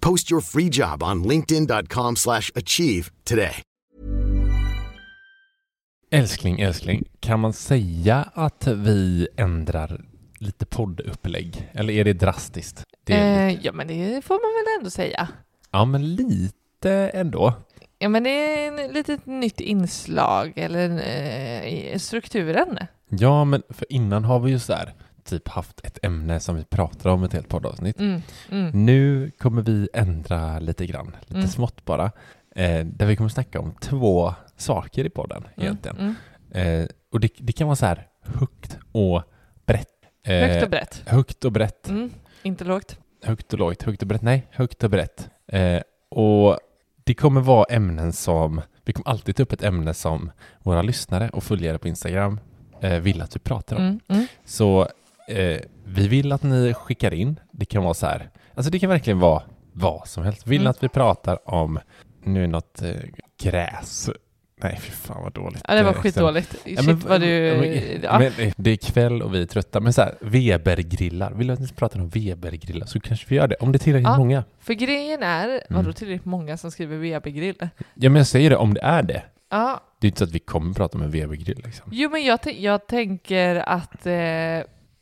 Post your free job on linkedin.com/achieve slash achieve today. Älskling, älskling, kan man säga att vi ändrar lite poddupplägg? Eller är det drastiskt? Det är. Eh, ja, men det får man väl ändå säga. Ja, men lite ändå. Ja, men det är en litet nytt inslag, eller eh, strukturen. Ja, men för innan har vi ju så här typ haft ett ämne som vi pratar om ett helt poddavsnitt. Mm, mm, Nu kommer vi ändra lite grann, lite Mm. smått bara, eh, där vi kommer snacka om två saker i podden egentligen. Mm, Eh, och det, det kan vara så här högt och brett. Eh, Högt och brett. Högt och brett. Mm, inte lågt. Högt och lågt, högt och brett. Nej, högt och brett. Eh, och det kommer vara ämnen som, vi kommer alltid ta upp ett ämne som våra lyssnare och följare på Instagram eh, vill att vi pratar om. Mm, mm. Så eh, vi vill att ni skickar in, det kan vara så här, alltså det kan verkligen vara vad som helst. Vill Mm. att vi pratar om, nu något eh, gräs. Nej, fy fan vad dåligt. Ja, det var Eh, skitdåligt. Ja, men- vad du... ja, men, eh, det är kväll och vi är trötta, men så här, Webergrillar. Vill du att vi pratar om Webergrillar så kanske vi gör det, om det är tillräckligt Ja. många. För grejen är, Mm. vadå tillräckligt många som skriver Webergrill? Ja, men jag säger det, om det är det. Ja, Det är inte så att vi kommer prata om en Webergrill liksom. jo men jag, jag tänker att, eh,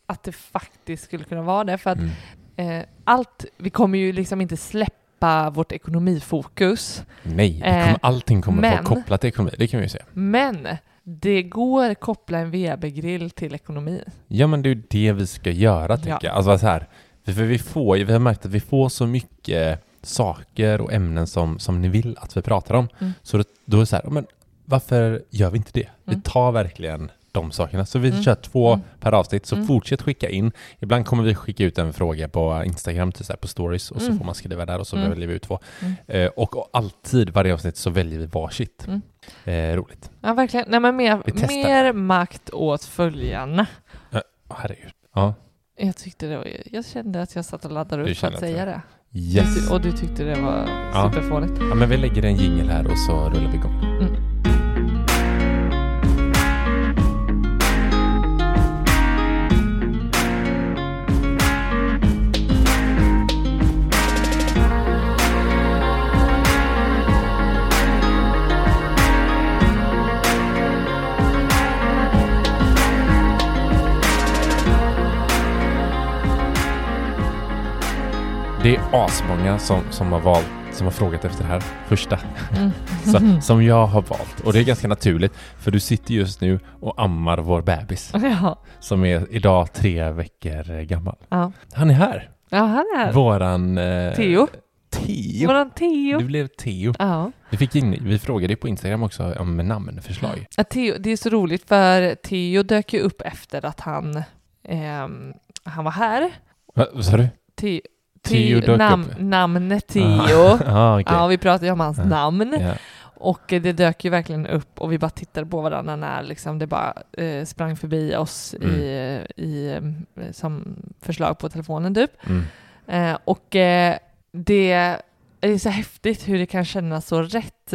att det faktiskt skulle kunna vara det, för att Mm. eh, allt, vi kommer ju liksom inte släppa vårt ekonomifokus, Nej, det Eh, kommer, allting kommer men- vara kopplat till ekonomi, det kan vi ju säga. men det går att koppla en Webergrill till ekonomi. Ja, men det är ju det vi ska göra, tycker Ja. jag. Alltså så här, för vi, får, vi har märkt att vi får så mycket saker och ämnen som, som ni vill att vi pratar om. Mm. Så då, då är det så här, men varför gör vi inte det? Vi Mm. tar verkligen de sakerna. Så vi Mm. kör två Mm. per avsnitt, så Mm. fortsätt skicka in. Ibland kommer vi skicka ut en fråga på Instagram, till så här, på stories, och så Mm. får man skriva där och så Mm. väljer vi ut två. Mm. Eh, och, och alltid, varje avsnitt, så väljer vi varsitt. Eh, roligt. Ja, verkligen. Nej, men mer, mer makt åt följarna. Åh, herregud. Ja, Jag tyckte det var, jag kände att jag satt och laddade upp för att att säga det- det. yes. Och du tyckte det var Ja. superfånigt. Ja, men vi lägger en jingel här och så rullar vi igång. Asmånga som, som har valt, som har frågat efter det här första, Mm. så, som jag har valt. Och det är ganska naturligt, för du sitter just nu och ammar vår bebis, Ja. som är idag tre veckor gammal. Ja. Han är här! ja, han är här. Våran... Eh, Theo. Theo! Våran Theo. Du blev Theo. Ja. Vi, fick in, vi frågade ju på Instagram också om namnförslag. Ja, Theo. Det är så roligt för Theo dök ju upp efter att han, ehm, han var här. Va- Vad sa du? Theo, Dök nam, upp. Namnet Theo. Ah, okej. Ja, vi pratade ju om hans namn. Ja. Och det dök ju verkligen upp och vi bara tittade på varandra när liksom det bara eh, sprang förbi oss Mm. i, i, som förslag på telefonen typ. Mm. Eh, och eh, det är så häftigt hur det kan kännas så rätt.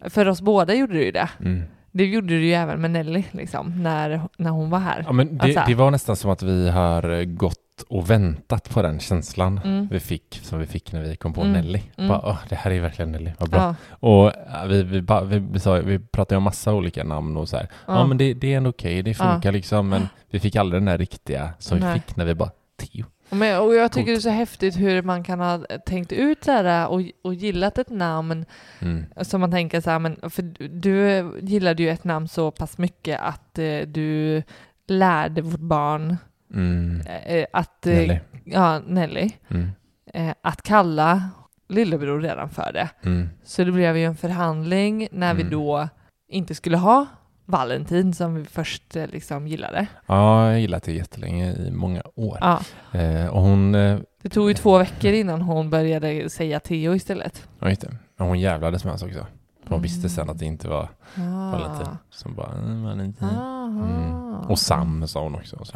För oss båda gjorde det ju det. Mm. Det gjorde du ju även med Nelly, liksom, när, när hon var här. Ja, men det, Alltså- det var nästan som att vi har gått och väntat på den känslan Mm. vi fick, som vi fick när vi kom på Mm. Nelly. Mm. Bara, åh, det här är verkligen Nelly, vad bra. Ja, Och äh, vi, vi, ba, vi, vi, sa, vi pratade om massa olika namn och så här. Ja, Ja. men det, det är ändå okej, det funkar liksom. Men vi fick aldrig den där riktiga som Nej. vi fick när vi bara, Theo. Men, och jag tycker Coolt. det är så häftigt hur man kan ha tänkt ut så här och, och gillat ett namn Mm. som man tänker så här, men för du gillade ju ett namn så pass mycket att eh, du lärde vårt barn Mm. eh, att, eh, Nelly. ja, Nelly, Mm. eh, att kalla lillebror redan för det. Mm. Så det blev ju en förhandling när vi Mm. då inte skulle ha Valentin som vi först eh, liksom gillade. Ja, jag har gillat det jättelänge, i många år. Ja, Eh, och hon, eh, det tog ju två veckor innan hon började säga Theo istället. ja just det, och hon jävlades med oss också. Hon visste sen Mm. att det inte var Ah. Valentin. Som bara, mm, Valentin. Mm. Och Sam sa hon också. Och.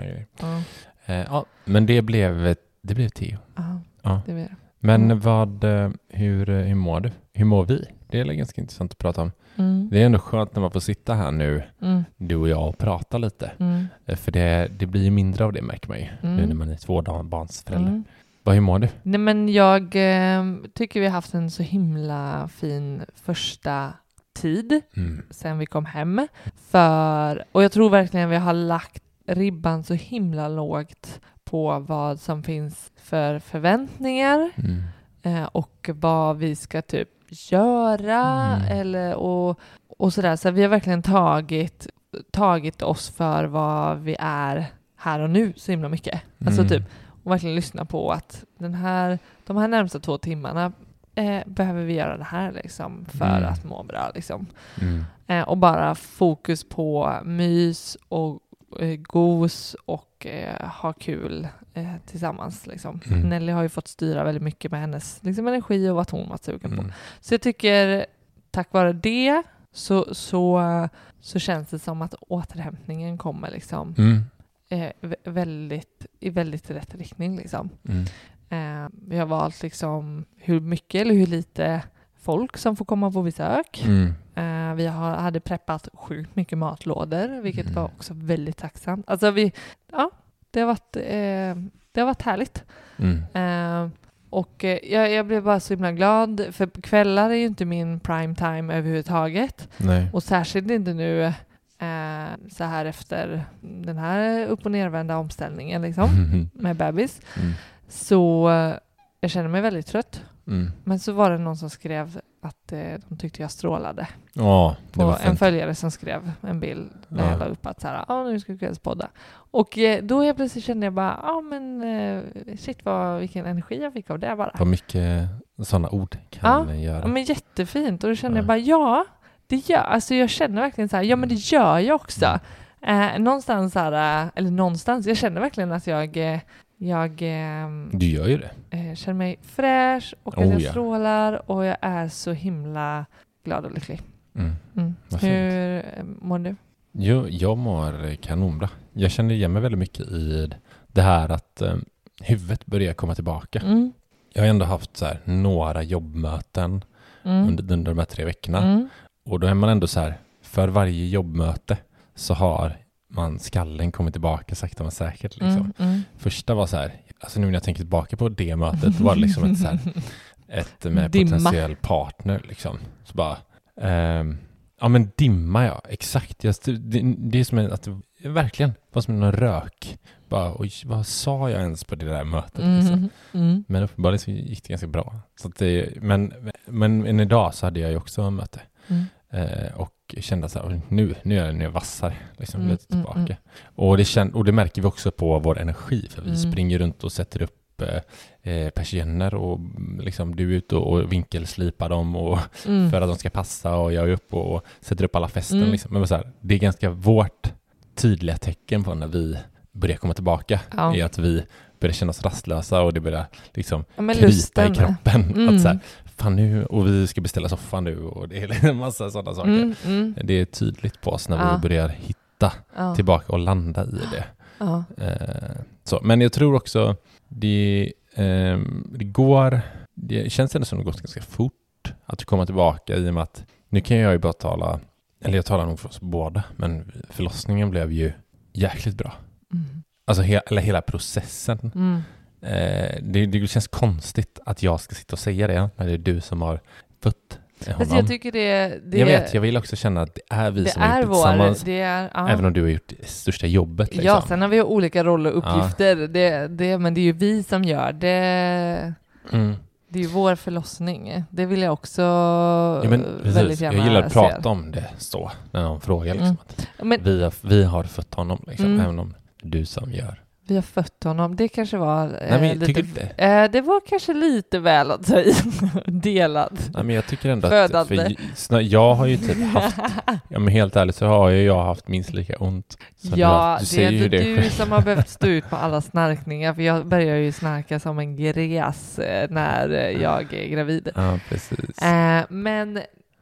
Ja, Eh, ja, men det blev, det blev Theo. ja, Ja. det det. Men Mm. vad, eh, hur, eh, hur mår du? Hur mår vi? Det är ganska intressant att prata om. Mm. Det är ändå skönt när man får sitta här nu, Mm. du och jag, och prata lite. Mm. Eh, För det, det blir ju mindre av det märker man ju, nu Mm. när man är tvåbarnsförälder. Mm. Vad, hur mår du? Nej, men jag eh, tycker vi har haft en så himla fin första tid Mm. sen vi kom hem. För, och jag tror verkligen vi har lagt ribban så himla lågt på vad som finns för förväntningar eh, och vad vi ska typ göra Mm. eller och, och sådär. Så vi har verkligen tagit, tagit oss för vad vi är här och nu så himla mycket. Alltså Mm. typ, och verkligen lyssna på att den här, de här närmsta två timmarna eh, behöver vi göra det här liksom för Mm. att må bra liksom. Mm. Eh, och bara fokus på mys och eh, gos och eh, ha kul eh, tillsammans. Liksom. Mm. Nelly har ju fått styra väldigt mycket med hennes liksom, energi och vad hon var sugen på. Mm. Så jag tycker tack vare det så, så, så känns det som att återhämtningen kommer liksom, Mm. eh, vä- väldigt, i väldigt rätt riktning. Liksom. Mm. Eh, vi har valt liksom, hur mycket eller hur lite folk som får komma på besök. Mm. Eh, vi har, hade preppat sjukt mycket matlådor, vilket Mm. var också väldigt tacksamt. Alltså vi, ja, det har varit, eh, det har varit härligt. Mm. Eh, och jag, jag blev bara så himla glad, för kvällar är ju inte min prime time överhuvudtaget. Nej. Och särskilt inte nu eh, så här efter den här upp och nervända omställningen liksom, med bebis. Mm. Så jag känner mig väldigt trött. Mm. Men så var det någon som skrev att eh, de tyckte jag strålade. Ja, det var en följare som skrev en bild där Ja. jag la upp att så här, ah, nu ska vi kvällspodda. Och eh, då helt plötsligt kände jag bara, ja ah, men eh, shit vad, vilken energi jag fick av det bara. Vad mycket sådana ord kan Ja, göra. Ja, men jättefint. Och då kände Ja. jag bara, ja, det gör, alltså jag känner verkligen så här, ja men det gör jag också. Eh, någonstans så här, eller någonstans, jag känner verkligen att jag, jag ehm, Du gör ju det. eh, känner mig fräsch och att Oh, jag ja. strålar och jag är så himla glad och lycklig. Mm. Mm. Vad fint. Hur eh, mår du? Jo, jag mår kanonbra. Jag känner igen mig väldigt mycket i det här att eh, huvudet börjar komma tillbaka. Mm. Jag har ändå haft så här, några jobbmöten Mm. under, under de här tre veckorna. Mm. Och då är man ändå så här, för varje jobbmöte så har man skallen kommit tillbaka sakta men säkert. Liksom. Mm. Mm. Första var så här, alltså nu när jag tänker tillbaka på det mötet var det liksom ett, så här, ett med Dimma. potentiell partner liksom. Så bara, ehm, ja men dimma ja, exakt. Jag, det, det är som en, att verkligen var som en rök. Bara, oj, vad sa jag ens på det där mötet? Liksom. Mm. Mm. Men uppenbarligen så gick det ganska bra. Så det, men, men, men idag så hade jag ju också möte. Mm. Eh, och kände "Oj, nu, nu är jag vassare, liksom Mm, lite mm, tillbaka. mm. Och, det känn, och det märker vi också på vår energi, för vi Mm. springer runt och sätter upp eh, eh, persienner och mm, liksom, du är ute och, vinkelslipar dem och, Mm. för att de ska passa och jag är uppe och, sätter upp alla fästen. Mm. Liksom. Men så här, det är ganska vårt tydliga tecken på när vi börjar komma tillbaka, Ja. är att vi börjar känna oss rastlösa och det börjar liksom Ja, krypa lusten. i kroppen. Mm. Att så här, fan nu, och vi ska beställa soffan nu och det är en massa sådana saker. Mm. Mm. Det är tydligt på oss när Ja. vi börjar hitta Ja. tillbaka och landa i det. Ja. Eh, så. Men jag tror också det, ehm, det går, det känns ändå som det gått ganska fort att komma tillbaka i och med att nu kan jag ju bara tala eller jag talar nog för oss båda, men förlossningen blev ju jäkligt bra. Mm. Alltså he, eller hela processen. Mm. Eh, det, det känns konstigt att jag ska sitta och säga det när det är du som har fött honom. jag tycker det, det jag vet, jag vill också känna att det är vi det som är gjort det tillsammans. det är, ja. Även om du har gjort det största jobbet. Liksom. Ja, sen har vi olika roller och uppgifter, det, det, men det är ju vi som gör det. mm. Det är ju vår förlossning. Det vill jag också ja, men, väldigt gärna Jag gillar att prata om det så, när någon frågar. Liksom, Mm. Men vi, har, vi har fött honom, liksom, Mm. även om du som gör. Vi har fött honom, det kanske var eh, Nej, men lite... tycker du det? Eh, det var kanske lite väl att ta i. Delad. Nej, men jag tycker ändå att... För, jag har ju typ haft... Ja, men helt ärligt så har ju jag haft minst lika ont. som du Ja, haft. det är inte det du själv. som har behövt stå ut på alla snarkningar, för jag börjar ju snarka som en gräs eh, när eh, jag är gravid. Ja, precis. Eh, men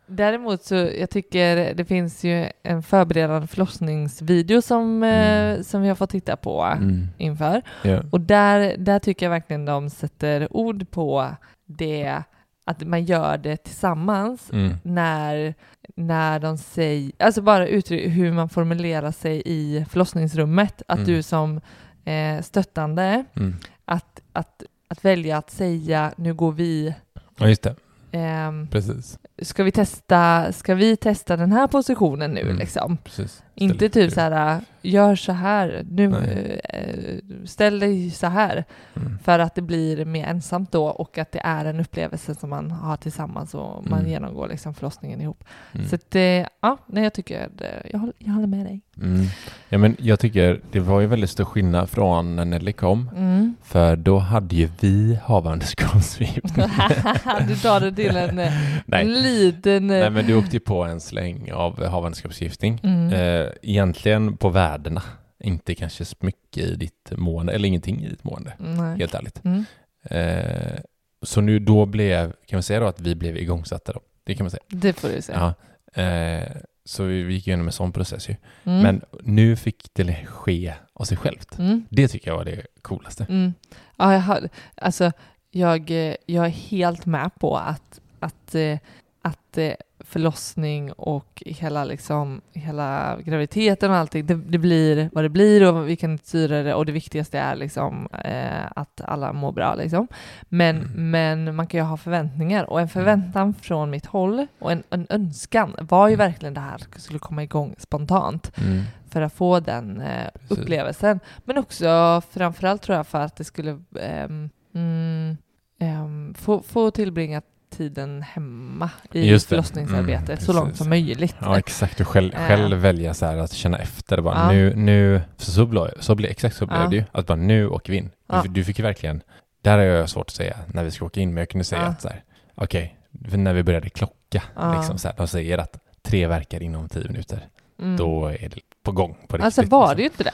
däremot så, jag tycker det finns ju en förberedande förlossningsvideo som, eh, Mm. som vi har fått titta på Mm. inför. Ja. Och där, där tycker jag verkligen de sätter ord på det, att man gör det tillsammans Mm. när, när de säger, alltså bara uttryck hur man formulerar sig i förlossningsrummet, att Mm. du som eh, stöttande, Mm. att, att, att välja att säga nu går vi Ja, just det. Ehm, Precis. ska vi testa, ska vi testa den här positionen nu Mm. liksom? precis. Inte Ställ- typ så här, gör så här, nu Nej. eh, ställ dig så här, Mm. för att det blir mer ensamt då och att det är en upplevelse som man har tillsammans och man Mm. genomgår liksom förlossningen ihop. Mm. Så att, eh, ja, nej, jag tycker, jag, håller- jag håller med dig. Mm. Ja, men jag tycker det var ju väldigt stor skillnad från när Nelly kom. Mm. För då hade ju vi havandeskapsförgiftning. du tar det till en, eh, Nej. en liten... eh, Nej, men du åkte ju på en släng av havandeskapsförgiftning. Mm. Eh, egentligen på värdena. Inte kanske så mycket i ditt mående, eller ingenting i ditt mående. nej. Helt ärligt. Mm. Eh, så nu då blev, kan man säga då att vi blev igångsatta då? Det kan man säga. Det får du säga. Ja. Eh, så vi vi gick igenom en sån process ju. Mm. Men nu fick det ske av sig självt. Mm. Det tycker jag var det coolaste. Mm. Ja, jag, har, alltså, jag, eh, jag är helt med på att, att, eh, att eh, förlossning och hela, liksom, hela graviditeten och allting, det, det blir vad det blir och vi kan inte styra det och det viktigaste är liksom, eh, att alla mår bra. Liksom. Men, Mm. men man kan ju ha förväntningar och en förväntan från mitt håll och en, en önskan var ju Mm. verkligen det här skulle komma igång spontant Mm. för att få den eh, upplevelsen. Men också framförallt tror jag för att det skulle mm, ehm, få, få tillbringa tiden hemma i Just det. förlossningsarbetet Mm, så långt som möjligt. Ja, exakt. Och själv, Eh. själv välja så här att känna efter. Bara, Ja. nu, nu, så blev, så blev, exakt så blev Ja. det ju. Att bara nu åker vi in. Ja. Du, du fick ju verkligen, där har jag svårt att säga när vi ska åka in, men jag kunde säga att så här, okej, för när vi började klocka, liksom, så här, de säger att tre verkar inom tio minuter, Mm. då är det på gång på riktigt. alltså var det liksom. ju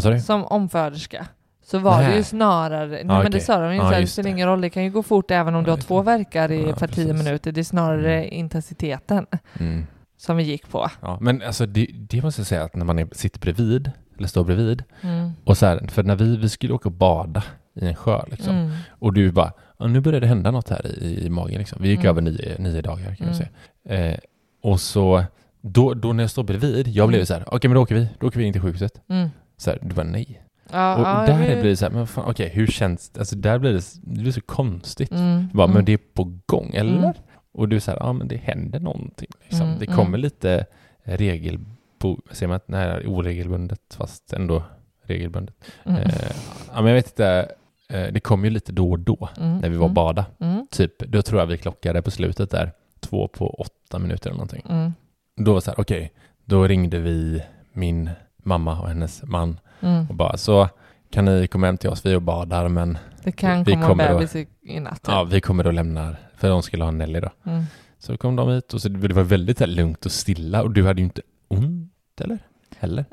inte det. Som omföderska så var det Nej. ju snarare, nej men det okej. sa de ju, så här, det spelar det. ingen roll, det kan ju gå fort även om du har två det. verkar i Ja, för tio minuter. Det är snarare Mm. intensiteten Mm. som vi gick på. Ja, men alltså det, det måste jag säga att när man är, sitter bredvid, eller står bredvid, Mm. och så här, för när vi, vi skulle åka och bada i en sjö liksom, Mm. Och du bara, nu börjar det hända något här i, i magen. Liksom. Vi gick Mm. över nio, nio dagar kan man Mm. säga. Eh, och så, då, då när jag står bredvid, jag blev så här, okej men då åker vi, då åker vi in till sjukhuset. Så här, du bara nej. Ja, och ja, där jag- blir det så här, men fan, okej hur känns det? Alltså där blir det, det blir så konstigt. Mm. Bara, Mm. men det är på gång, eller? Mm. Och du säger, ja men det händer någonting. Liksom. Mm, Det mm. kommer lite regel, ser man att det här är oregelbundet fast ändå regelbundet. Mm. Eh, ja, men jag vet inte, eh, det kom ju lite då och då Mm. när vi var Mm. bada. Mm. Typ, då tror jag vi klockade på slutet där, två på åtta minuter eller någonting. Mm. Då var det så här, okej, då ringde vi min mamma och hennes man Mm. och bara så kan ni komma hem till oss, vi är och badar men Det kan Vi komma kommer då- bebis i, natt. ja, vi kommer då lämna, för de skulle ha Nelly då. Mm. Så kom de hit och så det var väldigt här, lugnt och stilla och du hade ju inte ont eller? Heller?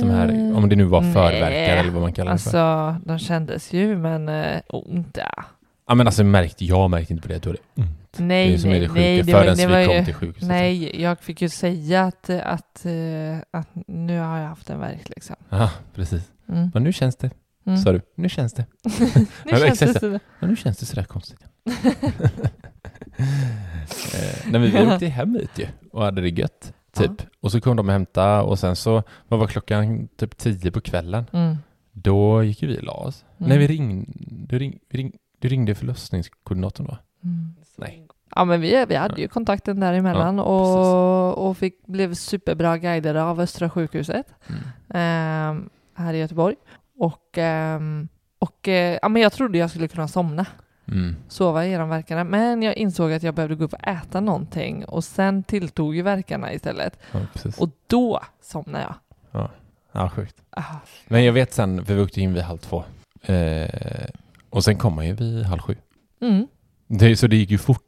De här, om det nu var Nej, förverkare eller vad man kallar det för. Alltså, de kändes ju, men uh, ont, ja. Ja men alltså märkte, jag märkte inte på det att du hade ont. Nej, det är som är det nej, sjuka, nej, det var, förrän det vi var kom ju, till sjukhuset. Nej, jag fick ju säga att, att, eh, att nu har jag haft en verk liksom. Ja, precis. Mm. Men nu känns det, Mm. sa du. Nu känns det. nu Ja, känns det så. så. Ja, nu känns det sådär konstigt. eh, nej, vi åkte hem hit ju och hade det gött. typ. Och så kom de och hämtade och sen så, vad var klockan? Typ tio på kvällen. Mm. Då gick vi och la oss. Mm. Nej, vi ringde, du, ring, vi ring, du ringde förlossningskoordinatorn då? Mm. Nej. Ja men vi, vi hade ju kontakten däremellan Ja, och, och fick, blev superbra guidade av Östra sjukhuset Mm. ehm, här i Göteborg. Och, ehm, och eh, ja, men jag trodde jag skulle kunna somna, Mm. sova genom verkarna. Men jag insåg att jag behövde gå upp och äta någonting och sen tilltog ju verkarna istället. Ja. Och då somnade jag. Ja, sjukt. Ah, Men jag vet sen, för vi åkte in vid halv två. Eh, och sen kom man ju vid halv sju. Mm. Det, så det gick ju fort eh,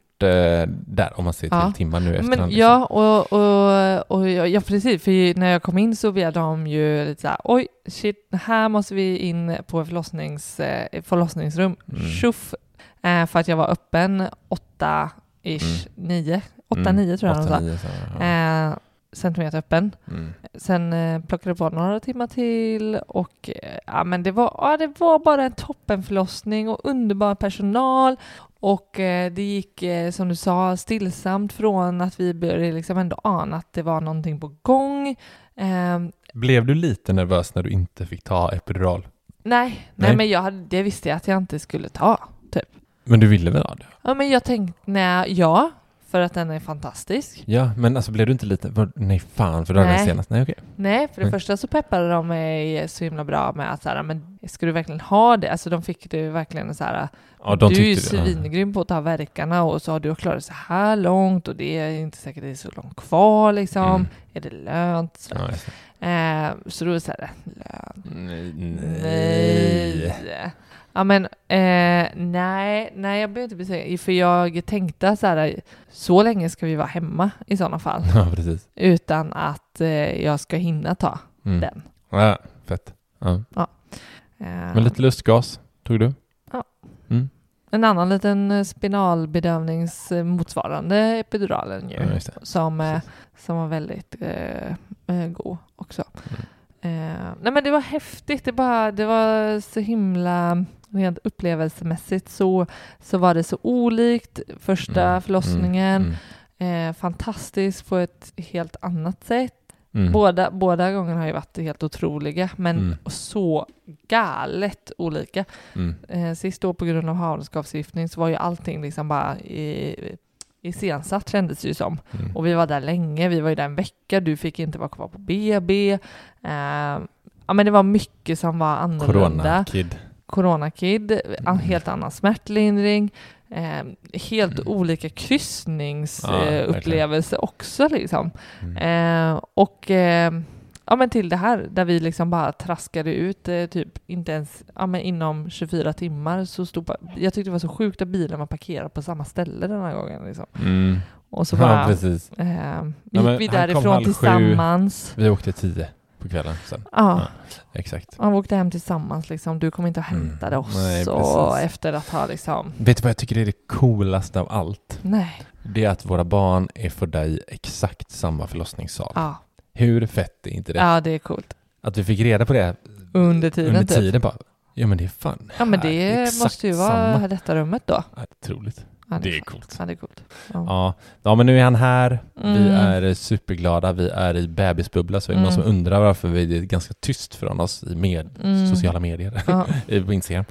där om man ser till Ja. timmar nu efterhand. Men liksom. ja, och, och, och ja, precis, för när jag kom in så var de ju lite så här, oj, shit, här måste vi in på förlossnings, eh, förlossningsrum. Mm. Tjoff! Eh, för att jag var öppen åtta ish, nio, åtta, Mm. nio tror jag de Åtta, sa. nio, så, ja. Eh, centimeter öppen. mm. Sen eh, plockade på några timmar till och eh, ja, men det var, ja, det var bara en toppenförlossning och underbar personal och eh, det gick eh, som du sa stillsamt från att vi började liksom ändå ana att det var någonting på gång. Eh, Blev du lite nervös när du inte fick ta epidural? nej, nej, Nej. men jag hade, det visste jag att jag inte skulle ta. Typ. Men du ville väl ha det? Ja, men jag tänkte, nej, ja, för att den är fantastisk. Ja, men alltså blev du inte lite, var, nej fan, för då hade den senast, nej okej. Nej, för det Nej. första så peppade de mig så himla bra med att så här, men ska du verkligen ha det? Alltså de fick det verkligen så här, Ja, de du är ju det, ja. svingrym på att ta verkarna och så har du klarat så här långt och det är inte säkert att det är så långt kvar liksom. Mm. Är det lönt? Så, Ja, det. eh, så då är det så här, lönt? Nej, Nej. Ja men eh, nej, nej jag behöver inte bli säker, för jag tänkte så här, så länge ska vi vara hemma i sådana fall, Ja, precis. utan att eh, jag ska hinna ta Mm. den. Ja, fett. Ja. Eh, Men lite lustgas tog du? En annan liten eh, spinalbedövnings eh, motsvarande epiduralen ju, Ja, som, eh, Precis. som var väldigt eh, eh, god också. Mm. Eh, nej men det var häftigt, det, bara, det var så himla, rent upplevelsemässigt så, så var det så olikt första Mm, förlossningen. Mm. Eh, fantastiskt på ett helt annat sätt. Mm. Båda, båda gångerna har ju varit helt otroliga, men Mm. så galet olika. Mm. Eh, sist då på grund av havandeskapsförgiftning så var ju allting liksom bara i, iscensatt kändes det ju som. Mm. Och vi var där länge, vi var ju där en vecka, du fick inte vara kvar på BB. Eh, ja men det var mycket som var annorlunda. Corona-kid. Coronakid, Mm. helt annan smärtlindring, eh, helt Mm. olika Ja, kryssningsupplevelser verkligen. eh, också liksom. Mm. Eh, och eh, ja, men till det här där vi liksom bara traskade ut eh, typ inte ens ja, men inom 24 timmar så stod jag tyckte det var så sjukt att bilen var parkerad på samma ställe den här gången liksom. Mm. Och så Ja, bara precis. eh, Ja, gick men vi därifrån halv sju. tillsammans. Vi åkte tio på kvällen sen. Ja, Exakt. och vi åkte hem tillsammans liksom. Du kom inte och Mm. hämtade oss Nej, och efter att ha liksom Vet du vad jag tycker är det coolaste av allt? Nej. Det är att våra barn är födda i exakt samma förlossningssal. Ja, Hur fett är inte det? ja det är coolt. Att vi fick reda på det Under tiden under typ. tiden bara. Ja men det är fan Ja men det måste ju vara samma. detta rummet då. Ja, otroligt. Ja, Det är fan- coolt. Ja, det är coolt. Ja. Ja. ja, men nu är han här. Vi Mm. är superglada. Vi är i bebisbubbla. Så är det någon Mm. som undrar varför vi är ganska tyst från oss i med Mm. sociala medier, på Instagram,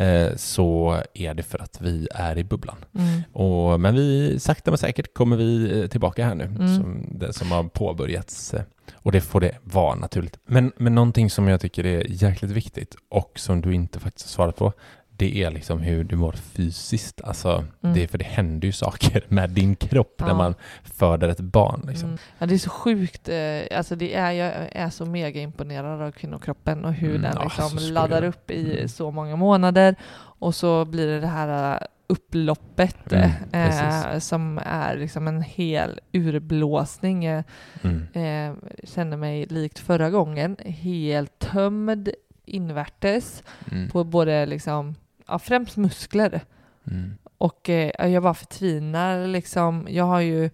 eh, så är det för att vi är i bubblan. Mm. Och, men vi, sakta men säkert kommer vi eh, tillbaka här nu, Mm. som, det som har påbörjats. eh, Och det får det vara naturligt. Men, men någonting som jag tycker är jäkligt viktigt och som du inte faktiskt har svarat på, det är liksom hur du mår fysiskt. Alltså, Mm. det är för det händer ju saker med din kropp när Ja. man föder ett barn. Liksom. Mm. Ja, det är så sjukt. eh, Alltså det är, jag är så mega imponerad av kvinnokroppen och hur Mm, den ja, liksom skojar laddar upp i Mm. så många månader. Och så blir det det här eh, upploppet Mm, eh, som är liksom en hel urblåsning. Eh, Mm. eh, kände mig likt förra gången, helt tömd invärtes på både liksom, ja, främst muskler. Mm. Och eh, jag bara förtvinar liksom. Jag har ju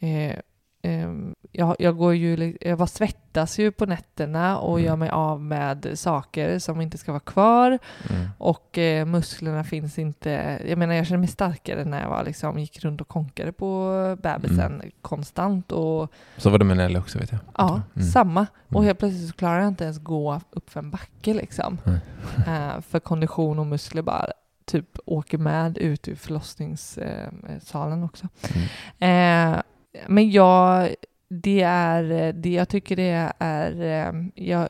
eh, jag, jag, går ju, jag bara svettas ju på nätterna och Mm. gör mig av med saker som inte ska vara kvar. Mm. Och eh, musklerna finns inte. Jag menar, jag känner mig starkare när jag var, liksom, gick runt och konkade på bebisen Mm. konstant. Och, Så var det med Nelly också vet jag. ja, Mm. samma. Och Mm. helt plötsligt så klarar jag inte ens gå upp för en backe liksom. Eh, för kondition och muskler bara typ åker med ut ur förlossningssalen också. Mm. Eh, men jag, det är, det jag tycker det är, eh, jag,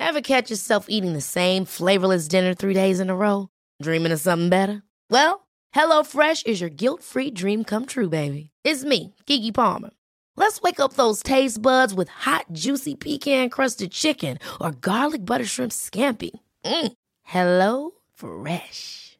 Ever catch yourself eating the same flavorless dinner three days in a row? Dreaming of something better? Well, HelloFresh is your guilt-free dream come true, baby. It's me, Kiki Palmer. Let's wake up those taste buds with hot, juicy pecan-crusted chicken or garlic butter shrimp scampi. Mm. Hello Fresh.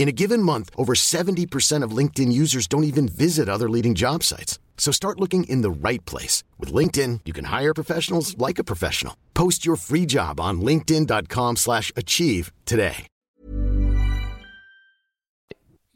In a given month, over 70% of LinkedIn users don't even visit other leading job sites. So start looking in the right place. With LinkedIn, you can hire professionals like a professional. Post your free job on linkedin.com slash achieve today.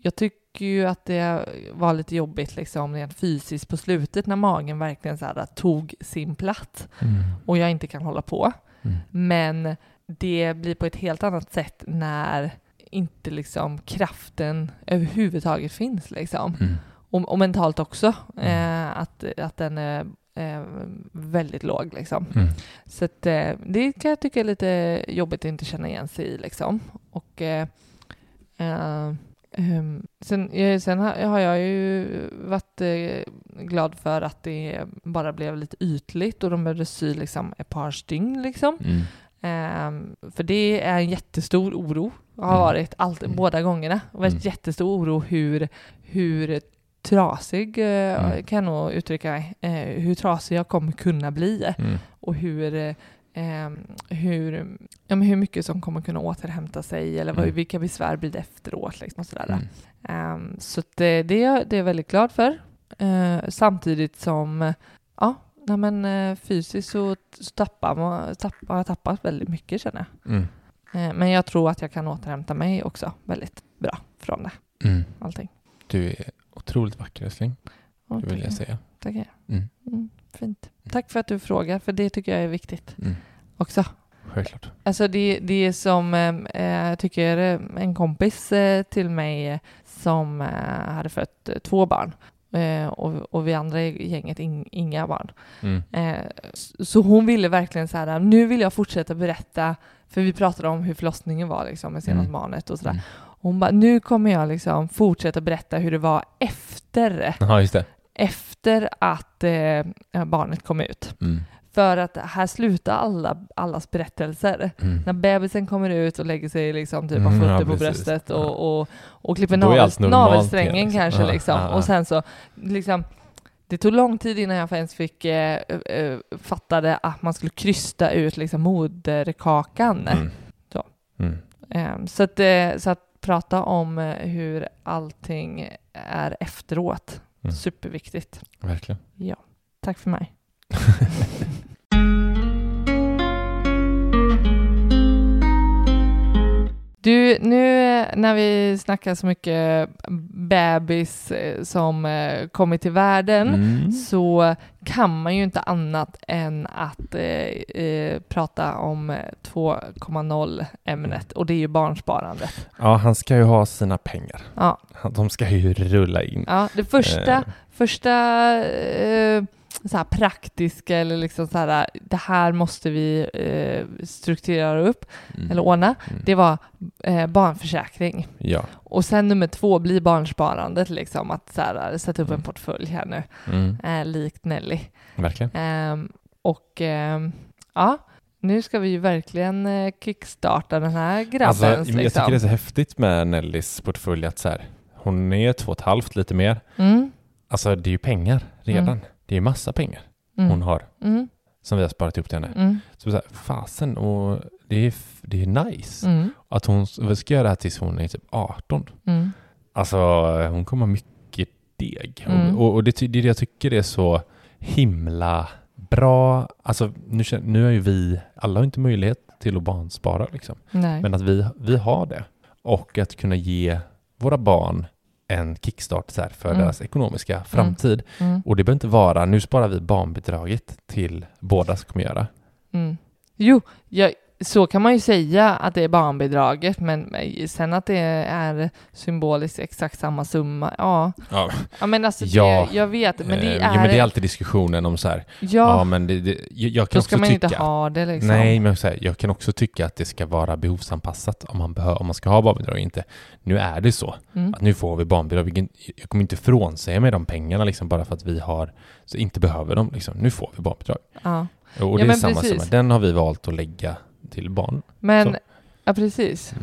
jag tycker ju att det var lite jobbigt liksom rent fysiskt på slutet när magen verkligen så här, tog sin plats Mm. och jag inte kan hålla på. Mm. Men det blir på ett helt annat sätt när inte liksom kraften överhuvudtaget finns liksom. Mm. Och, och mentalt också, eh, att, att den är eh, väldigt låg liksom. Mm. Så att, eh, det kan jag tycka är lite jobbigt att inte känna igen sig i liksom. Och ehm, sen, eh, sen har, har jag ju varit eh, glad för att det bara blev lite ytligt och de behövde sy liksom ett par stygn liksom. Mm. Ehm, för det är en jättestor oro, har Mm. varit allt, Mm. båda gångerna. Det var Mm. jättestor oro hur, hur trasig, eh, Mm. kan jag nog uttrycka mig, eh, hur trasig jag kommer kunna bli Mm. och hur, eh, hur, ja, men hur mycket som kommer kunna återhämta sig eller vad, Mm. vilka besvär blir det efteråt. Liksom, och sådär. Mm. Ehm, så det, det, är jag- det är jag väldigt glad för. Eh, samtidigt som eh, ja, nej men, eh, fysiskt så, så tappar man, tappar, har jag tappat väldigt mycket känner jag. Mm. Eh, men jag tror att jag kan återhämta mig också väldigt bra från det, Mm. allting. Du är otroligt vacker älskling, Ja, det vill jag säga. Tackar. Mm. Mm, fint. Tack för att du frågar, för det tycker jag är viktigt Mm. också. Självklart. Alltså det, det är som, eh, jag tycker eh, en kompis till mig som hade fött två barn och, och vi andra i gänget in, inga barn. Mm. Så hon ville verkligen så här, nu vill jag fortsätta berätta, för vi pratade om hur förlossningen var liksom med senaste Mm. barnet och sådär. Mm. Hon bara, nu kommer jag liksom fortsätta berätta hur det var efter, det. efter att eh, barnet kom ut. Mm. För att här slutar alla, allas berättelser. Mm. När bebisen kommer ut och lägger sig liksom typ Mm, av fötter ja, på bröstet och, och, och klipper navel, navelsträngen liksom. kanske liksom. ja, ja. Och sen så liksom det tog lång tid innan jag ens fick eh, eh, fattade att man skulle krysta ut liksom moderkakan. Mm. Så. Mm. Eh, så, att, eh, så att prata om eh, hur allting är efteråt, Mm. superviktigt. Verkligen. Ja, tack för mig. Du, nu när vi snackar så mycket bebis eh, som eh, kommit till världen Mm. så kan man ju inte annat än att eh, eh, prata om eh, 2.0 ämnet och det är ju barnsparandet. Ja, han ska ju ha sina pengar. Ja, De ska ju rulla in. ja det första, Eh, första så här praktiska eller liksom så här, det här måste vi eh, strukturera upp mm. eller ordna, Mm. det var eh, barnförsäkring. Ja. Och sen nummer två blir barnsparandet, liksom att så här, sätta upp en Mm. portfölj här nu, Mm. eh, likt Nelly. Verkligen. Ehm, och ehm, ja, nu ska vi ju verkligen eh, kickstarta den här grabbens. Alltså, jag liksom. tycker det är så häftigt med Nellys portfölj att så här, hon är två och ett halvt, lite mer. mm, Alltså det är ju pengar redan. Det är massa pengar. Mm. hon har. Mm. Som vi har sparat ihop till henne. Mm. Så så här, fasen, och det är, det är nice. Mm. Att hon ska göra det här tills hon är typ 18. Mm. Alltså, hon kommer ha mycket deg. Mm. Och, och det, det är jag tycker är så himla bra. Alltså, nu, nu har ju vi, alla har inte möjlighet till att barnspara liksom. Nej. Men att vi, vi har det. Och att kunna ge våra barn en kickstart så här för Mm. deras ekonomiska framtid. Mm. Och det behöver inte vara, nu sparar vi barnbidraget till båda ska kommer göra. Mm. Jo, jag, så kan man ju säga att det är barnbidraget, men sen att det är symboliskt exakt samma summa, ja. Ja, Ja men alltså, Ja. det, jag vet, men det eh, är... jo, men det är alltid diskussionen om så här, ja, ja, men det, det, jag, kan då också ska man tycka inte ha det liksom. Nej, men så här, jag kan också tycka att det ska vara behovsanpassat om man, behö- om man ska ha barnbidrag inte. Nu är det så Mm. att nu får vi barnbidrag. Jag kommer inte frånsäga mig de pengarna liksom, bara för att vi har, så inte behöver dem. Liksom. Nu får vi barnbidrag. Ja. Och Ja, det är men samma precis. summa. Den har vi valt att lägga till barn. Men, Så. ja precis.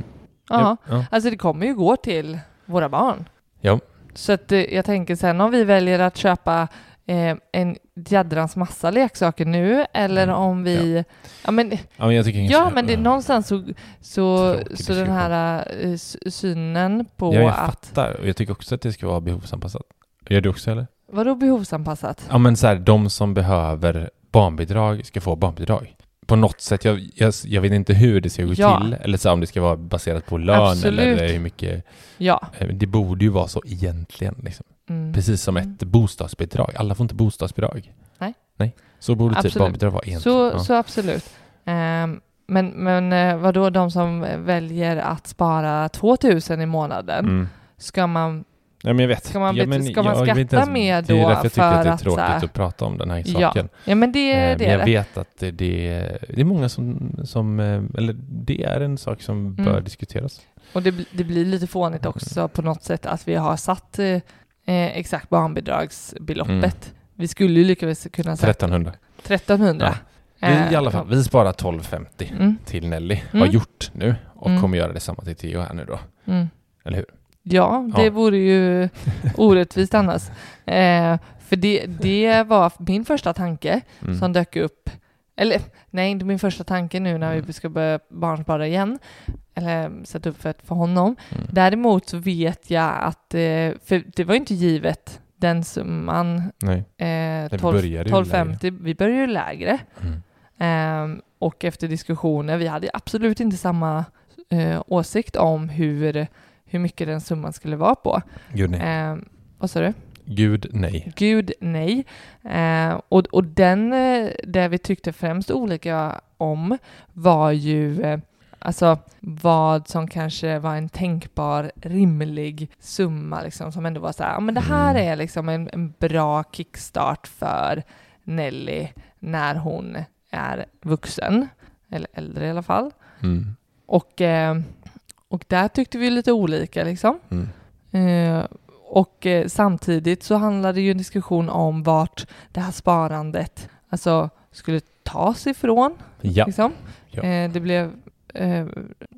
Ja, Ja. alltså det kommer ju gå till våra barn. Ja. Så att eh, jag tänker sen om vi väljer att köpa eh, en jädrans massa leksaker nu eller Mm. om vi... Ja, men, ja, men jag tycker ja men det någonstans så, så, så den här s- synen på Ja, jag att... fattar. Och jag tycker också att det ska vara behovsanpassat. Gör du också eller? Vadå behovsanpassat? Ja men så här, de som behöver barnbidrag ska få barnbidrag. På något sätt, jag, jag, jag vet inte hur det ska gå Ja. till, eller så om det ska vara baserat på lön Absolut. eller hur mycket. Ja. eh, Det borde ju vara så egentligen. Liksom. Mm. Precis som Mm. ett bostadsbidrag. Alla får inte bostadsbidrag. Nej. Nej. Så borde typ Absolut. barnbidrag vara egentligen. Så, ja. så absolut. Ehm, men men eh, vadå, de som väljer att spara 2000 i månaden, Mm. ska man... Ja, men jag vet. Ska man ja, men ska man jag inte skatta mer Det är då därför jag tycker att det är att, tråkigt här- att prata om den här Ja, saken. ja men det, Eh, det men är jag det. vet att det, det, det är många som, som, eh, eller det är en sak som bör Mm. diskuteras. Och det, det blir lite fånigt också på något sätt att vi har satt eh, eh, exakt barnbidragsbeloppet. Vi skulle ju lika väl kunna säga 1300. 1300. Vi, I alla fall, vi sparar 1250 Mm, till Nelly. Har Mm. gjort nu och Mm. kommer göra detsamma till Theo här nu då. mm. Eller hur? Ja, det Ja. vore ju orättvist annars. Eh, för det, det var min första tanke Mm. som dök upp. Eller nej, inte min första tanke nu när vi ska börja barnspara igen. Eller sätta upp för, för honom. Mm. Däremot så vet jag att, eh, för det var ju inte givet den summan, Nej. eh, vi 12, började ju 1250, vi började ju lägre. Mm. Ehm, och efter diskussioner, vi hade absolut inte samma eh, åsikt om hur, hur mycket den summan skulle vara på. Gud nej. Ehm, vad sa du? Gud nej. Gud, nej. Eh, och, och den, eh, det vi tyckte främst olika om var ju eh, alltså vad som kanske var en tänkbar rimlig summa liksom som ändå var så här, ja men det här Mm. är liksom en, en bra kickstart för Nelly när hon är vuxen, eller äldre i alla fall. Mm. Och, eh, och där tyckte vi lite olika liksom. Mm. Eh, och eh, samtidigt så handlade det ju en diskussion om vart det här sparandet alltså, skulle tas ifrån. Ja. Liksom. Ja. Eh, det blev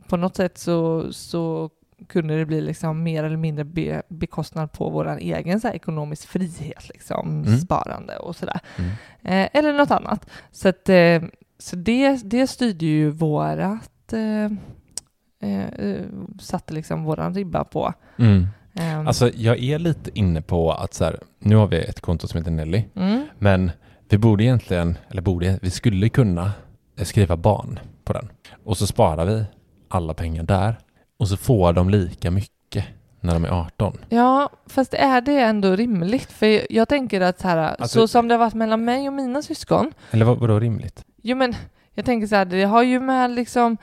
på något sätt så, så kunde det bli liksom mer eller mindre be, bekostnad på vår egen så här, ekonomisk frihet, liksom, Mm. sparande och sådär. Mm. Eller något annat. Så, att, så det, det styrde ju vårat, eh, eh, satte liksom våran ribba på. Mm. Ehm, Alltså jag är lite inne på att så här, nu har vi ett konto som heter Nelly, mm, men vi borde egentligen, eller borde, vi skulle kunna eh, skriva barn på den. Och så sparar vi alla pengar där och så får de lika mycket när de är 18. Ja, fast är det ändå rimligt? För jag tänker att så, här, Alltså- så som det har varit mellan mig och mina syskon, Eller vad, vadå rimligt? jo men jag tänker så här, det har ju med liksom,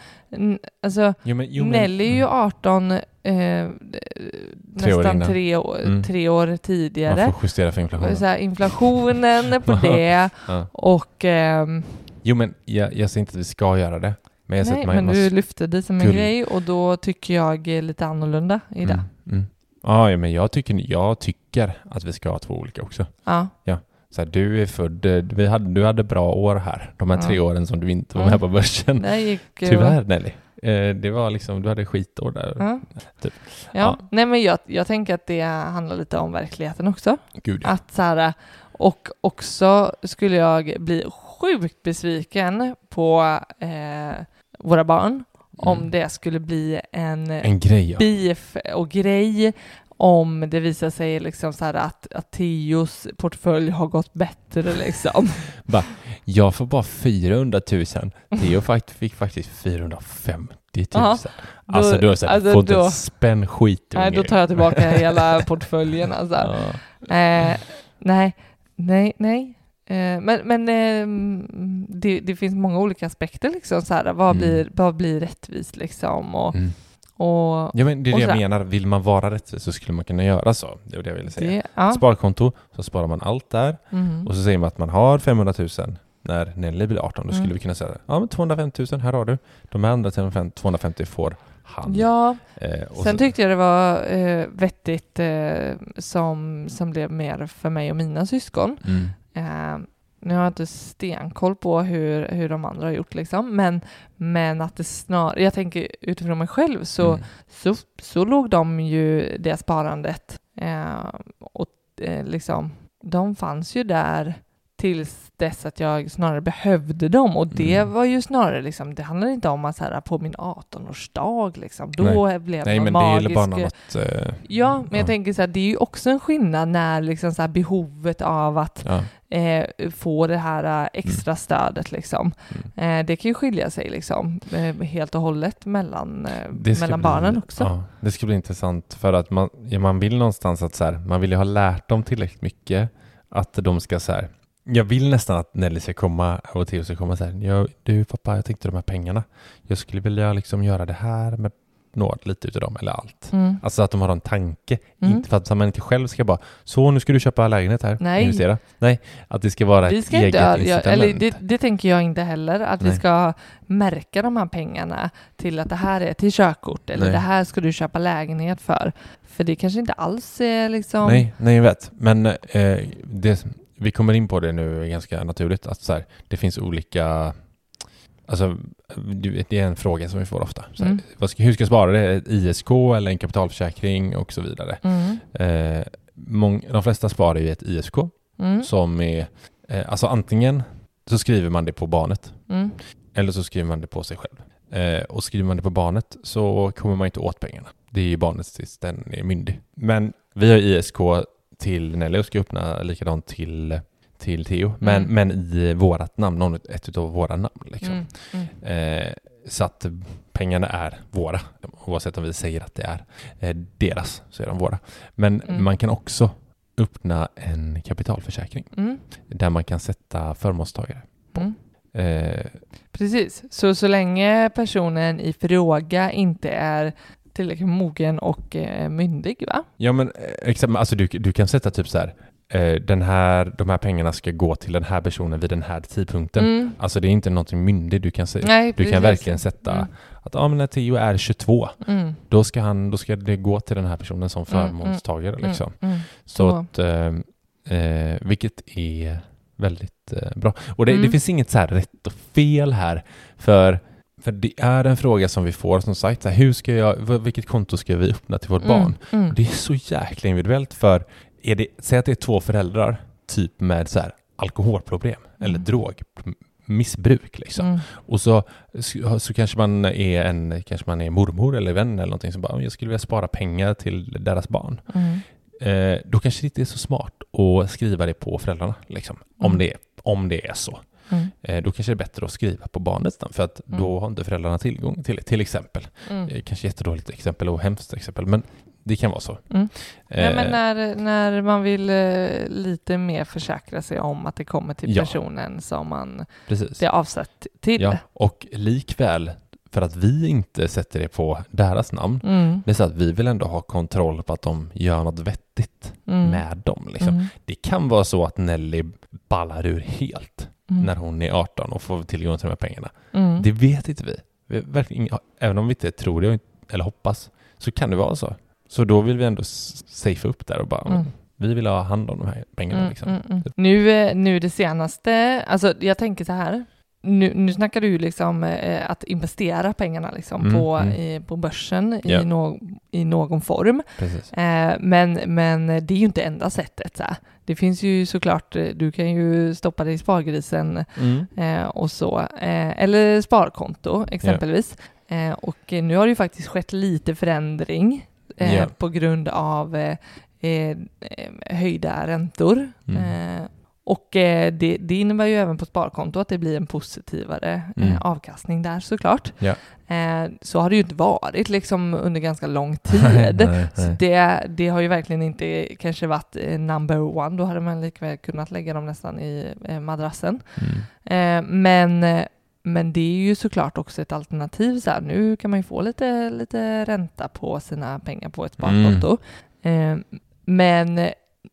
alltså Jo, men, jo, men- Nelly är ju 18 eh, Tre år nästan innan. tre år, Mm. tre år Man tidigare. får justera för inflationen. Så här, inflationen på det Ja. och ehm, Jo men jag, jag säger inte att vi ska göra det. Men jag nej, att man, men man du lyfte det som en skulle- grej och då tycker jag är lite annorlunda i det. Mm, mm. Ja, ja, men jag tycker, jag tycker att vi ska ha två olika också. Ja. Så här, du är född, vi hade, du hade bra år här, de här Ja. tre åren som du inte var Mm. med på börsen. Gick, eh, Tyvärr Nelly. Eh, det var liksom, du hade skitår där. Ja. Typ. Ja. Ja. Nej men jag, jag tänker att det handlar lite om verkligen också. Gud. Att så här, Och också skulle jag bli sjukt besviken på eh, våra barn om Mm. det skulle bli en, En grej ja. beef och grej om det visar sig liksom så att, att Theos portfölj har gått bättre liksom. Jag får bara 400 000. Theo fakt- fick faktiskt 450 000. Ja, alltså då är det så här, alltså inte då- en spänn skit Nej, då tar jag tillbaka hela portföljen alltså. Ja. Eh, nej, nej, nej. Eh, men men ehm, det, det finns många olika aspekter liksom så här. Vad, Mm. blir, vad blir rättvist liksom? Och, Mm. Och Ja, men det är det jag menar. Vill man vara rättvis så skulle man kunna göra så. Det var det jag ville säga. det, ja. Sparkonto, så sparar man allt där. Mm. Och så säger man att man har 500 000 när Nelly blir 18. Då skulle Mm. vi kunna säga ja men 250 000, här har du. De andra 250 får han. Ja, Eh, sen så- tyckte jag det var eh, vettigt eh, som, som blev mer för mig och mina syskon. Mm. Nu har jag inte stenkoll på hur, hur de andra har gjort liksom, men, men att det snarare, jag tänker utifrån mig själv så, Mm. så, så låg de ju det sparandet eh, och eh, liksom, de fanns ju där tills dess att jag snarare behövde dem och det Mm. var ju snarare liksom, det handlar inte om att så här, på min 18-årsdag liksom, då blev Nej men det är magisk... bara något... Eh, Ja, men jag Ja. tänker så här, det är ju också en skillnad när liksom så här behovet av att ja. eh, få det här eh, extra stödet liksom. Mm. Eh, det kan ju skilja sig liksom eh, helt och hållet mellan, eh, mellan bli, barnen också. Ja, det ska bli intressant för att man, man vill någonstans att så här, man vill ju ha lärt dem tillräckligt mycket att de ska så här, jag vill nästan att Nelly ska komma och Theo ska komma så här, jag, du pappa, jag tänkte de här pengarna, jag skulle vilja liksom göra det här med något, lite utav dem, eller allt. Mm. Alltså att de har en tanke, Mm. inte för att man inte själv ska bara, så nu ska du köpa lägenhet här, Nej. investera. Nej, att det ska vara Vi ett ska eget inte, ja, incitament. eller det, det tänker jag inte heller, att vi Nej. ska märka de här pengarna till att det här är till körkort eller Nej. det här ska du köpa lägenhet för. För det kanske inte alls är liksom... Nej, nej jag vet. Men eh, det, vi kommer in på det nu ganska naturligt. Att så här, det finns olika... Alltså, det är en fråga som vi får ofta. Så här, Mm. ska, hur ska jag spara? Det ett ISK eller en kapitalförsäkring och så vidare. Mm. Eh, mång, de flesta sparar ju ett ISK Mm. som är... Eh, alltså antingen så skriver man det på barnet Mm. eller så skriver man det på sig själv. Eh, och skriver man det på barnet så kommer man inte åt pengarna. Det är ju barnet tills den är myndig. Men vi har ISK till Nelly och ska öppna likadant till, till Theo. Men, Mm. men i vårat namn, någon, ett av våra namn. Liksom. Mm. Mm. Eh, så att pengarna är våra. Oavsett om vi säger att det är eh, deras så är de våra. Men Mm. man kan också öppna en kapitalförsäkring Mm. där man kan sätta förmånstagare. Mm. Eh, Precis, så så länge personen i fråga inte är tillräckligt mogen och eh, myndig, va? Ja men eh, exakt, men alltså du, du kan sätta typ så här, eh, den här, de här pengarna ska gå till den här personen vid den här tidpunkten. Mm. Alltså det är inte någonting myndigt, du kan, se, Nej, du kan verkligen sätta Mm. att ja, men när Theo är 22, Mm. då ska, han, då ska det gå till den här personen som Mm, förmånstagare. Mm. Liksom. Mm. Så att, eh, eh, vilket är väldigt eh, bra. Och det, Mm. det finns inget så här rätt och fel här, för för det är en fråga som vi får som sagt, så här, hur ska jag, vilket konto ska vi öppna till vårt barn? Mm. Mm. Det är så jäkla individuellt för är det, säg att det är två föräldrar typ med så här alkoholproblem eller Mm. drogmissbruk liksom. Mm. Och så, så, så kanske man är en, kanske man är mormor eller vän eller någonting som bara, jag skulle vilja spara pengar till deras barn. Mm. Eh, då kanske det inte är så smart att skriva det på föräldrarna liksom. Om, Mm. det, om det är så. Mm. Eh, då kanske det är bättre att skriva på barnets namn för att Mm. då har inte föräldrarna tillgång till det, till exempel. Mm. Eh, kanske jättedåligt exempel och hemskt exempel, men det kan vara så. Mm. Eh, men när, när man vill eh, lite mer försäkra sig om att det kommer till Ja. personen som man precis. det är avsett till. Ja, och likväl, för att vi inte sätter det på deras namn, Mm. det är så att vi vill ändå ha kontroll på att de gör något vettigt Mm. med dem. Liksom. Mm. Det kan vara så att Nelly ballar ur helt Mm. när hon är 18 och får tillgång till de här pengarna. Mm. Det vet inte vi. vi verkligen, även om vi inte tror det eller hoppas, så kan det vara så. Så då vill vi ändå safea upp där och bara, Mm. vi vill ha hand om de här pengarna. Mm, Liksom. mm, mm. Nu, eh, nu det senaste, alltså jag tänker så här, nu, nu snackar du ju liksom eh, att investera pengarna liksom Mm, på, mm. i, på börsen Ja. i, nå, i någon form. Eh, men, men det är ju inte enda sättet. Så. Det finns ju såklart, eh, du kan ju stoppa det i spargrisen Mm. eh, och så. Eh, eller sparkonto exempelvis. Eh, och nu har det ju faktiskt skett lite förändring Ja. på grund av eh, höjda räntor. Mm. Och eh, det, det innebär ju även på sparkonto att det blir en positivare Mm. eh, avkastning där såklart. Ja. Eh, så har det ju inte varit liksom under ganska lång tid. Nej, Så nej. det, det har ju verkligen inte kanske varit number one. Då hade man likväl kunnat lägga dem nästan i madrassen. Mm. Men, men det är ju såklart också ett alternativ. Så här, nu kan man ju få lite, lite ränta på sina pengar på ett sparkonto. Eh, men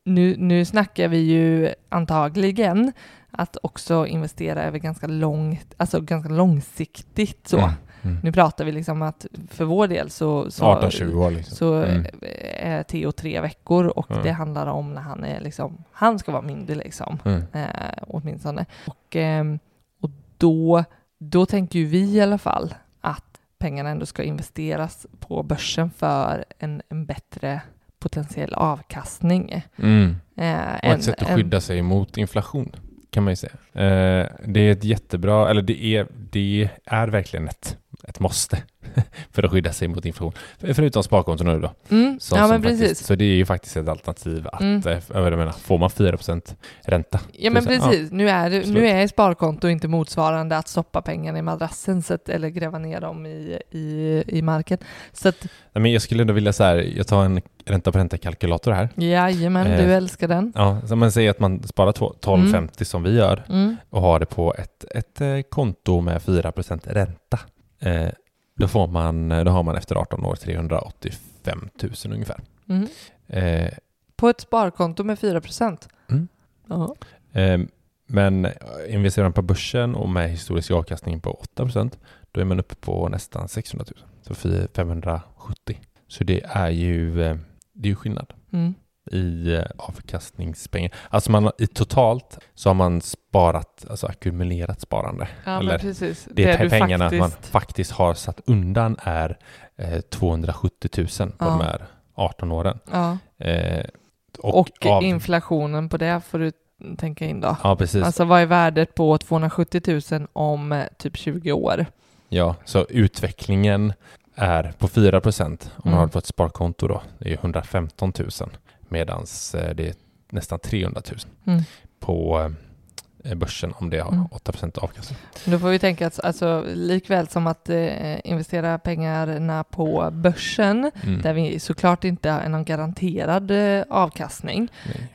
nu, nu snackar vi ju antagligen att också investera över ganska långt, alltså ganska långsiktigt så. Mm. Mm. Nu pratar vi liksom att för vår del så, så 18-20 år liksom. så Mm. eh, är Theo tre veckor och Ja. det handlar om när han är liksom, han ska vara mindre liksom, Mm. eh, åtminstone. Och, ehm, och då, då tänker ju vi i alla fall att pengarna ändå ska investeras på börsen för en, en bättre potentiell avkastning. Mm. Eh, Och en- ett sätt att en- skydda sig mot inflation kan man ju säga. Eh, det är ett jättebra, eller det är, det är verkligen ett, ett måste för att skydda sig mot inflation. Förutom sparkonto nu då. Mm, Som, ja, faktiskt. Så det är ju faktiskt ett alternativ att, Mm. eh, jag menar, får man 4% ränta? Ja men så- precis, nu, är det, nu är sparkonto inte motsvarande att stoppa pengarna i madrassen så att, eller gräva ner dem i, i, i marken. Så att Nej, men jag skulle ändå vilja så här, jag tar en ränta på ränta-kalkylator här. jajamän, Eh, du älskar den. Ja, så man säger att man sparar to- 12,50 som vi gör Mm. och har det på ett, ett eh, konto med 4% ränta. Eh, då, får man, då har man efter 18 år 385 000 ungefär. Mm. Eh, På ett sparkonto med 4 procent. Mm. Ja. eh, men eh, investerar man på börsen och med historisk avkastning på 8% då är man uppe på nästan 600 000. Så fy- 570. Så det är ju, eh, det är ju skillnad. Mm. I eh, avkastningspengar. Alltså man, har- i totalt så har man sparat, alltså ackumulerat sparande. ja Eller precis. det är du pengarna man faktiskt- faktiskt har satt undan är eh, 270 000 på Ja. de här 18 åren. Ja. Eh, Och, av- inflationen på det får du tänka in då. Ja, precis. Alltså vad är värdet på 270 000 om eh, typ 20 år? Ja, så utvecklingen är på 4 procent om man Mm. har det på ett sparkonto då. Det är 115 000 medan det är nästan 300 000 Mm. på eh, börsen om det har Mm. 8 procent avkastning. Då får vi tänka att alltså, likväl som att eh, investera pengarna på börsen, Mm. där vi såklart inte har någon garanterad eh, avkastning,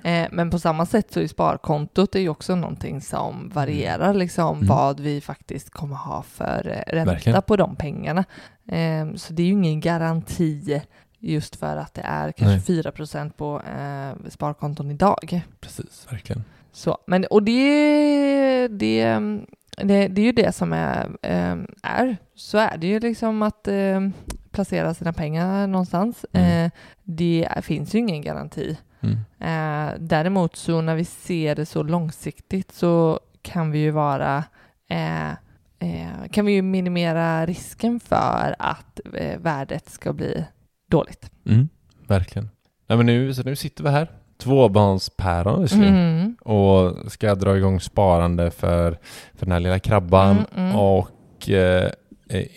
eh, men på samma sätt så är sparkontot är ju också någonting som varierar liksom Mm. vad vi faktiskt kommer ha för eh, ränta Verkligen. på de pengarna. Eh, så det är ju ingen garanti just för att det är kanske Nej. 4 procent på eh, sparkonton idag. Precis, verkligen. Så, men, och det, det, det, det är ju det som är, eh, är. Så är det ju liksom att eh, placera sina pengar någonstans. Mm. Eh, det finns ju ingen garanti. Mm. Eh, däremot så när vi ser det så långsiktigt så kan vi ju vara eh, kan vi ju minimera risken för att värdet ska bli dåligt. Mm. Verkligen. Ja, men nu, så nu sitter vi här, tvåbarnspäron visserligen, Mm. och ska dra igång sparande för, för den här lilla krabban Mm, mm. och eh,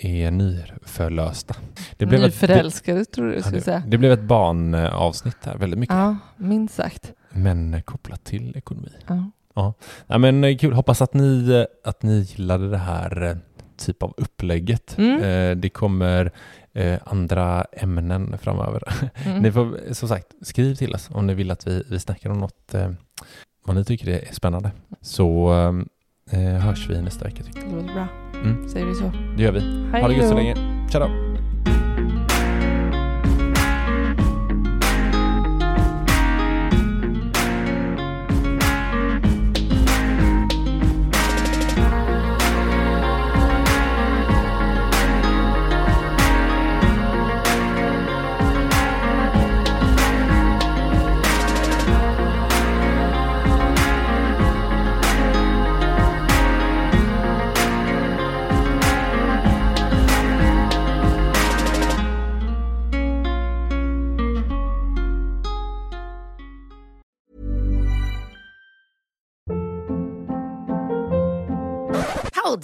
är nyförlösta. Det blev ett, Nyförälskade tror du ja, skulle det, säga. det blev ett barnavsnitt här, väldigt mycket, Ja, minst sagt. men kopplat till ekonomi. Ja. Ja, men eh, kul, hoppas att ni, eh, att ni gillade det här eh, typ av upplägget. Mm. Det kommer eh, andra ämnen framöver. Mm. Ni får som sagt skriv till oss om ni vill att vi, vi snackar om något eh, vad ni tycker är spännande. Så eh, hörs vi nästa vecka. Tycker Det låter bra. Mm, Säger vi så. det gör vi. Hej Ha det gött så länge. Tja då!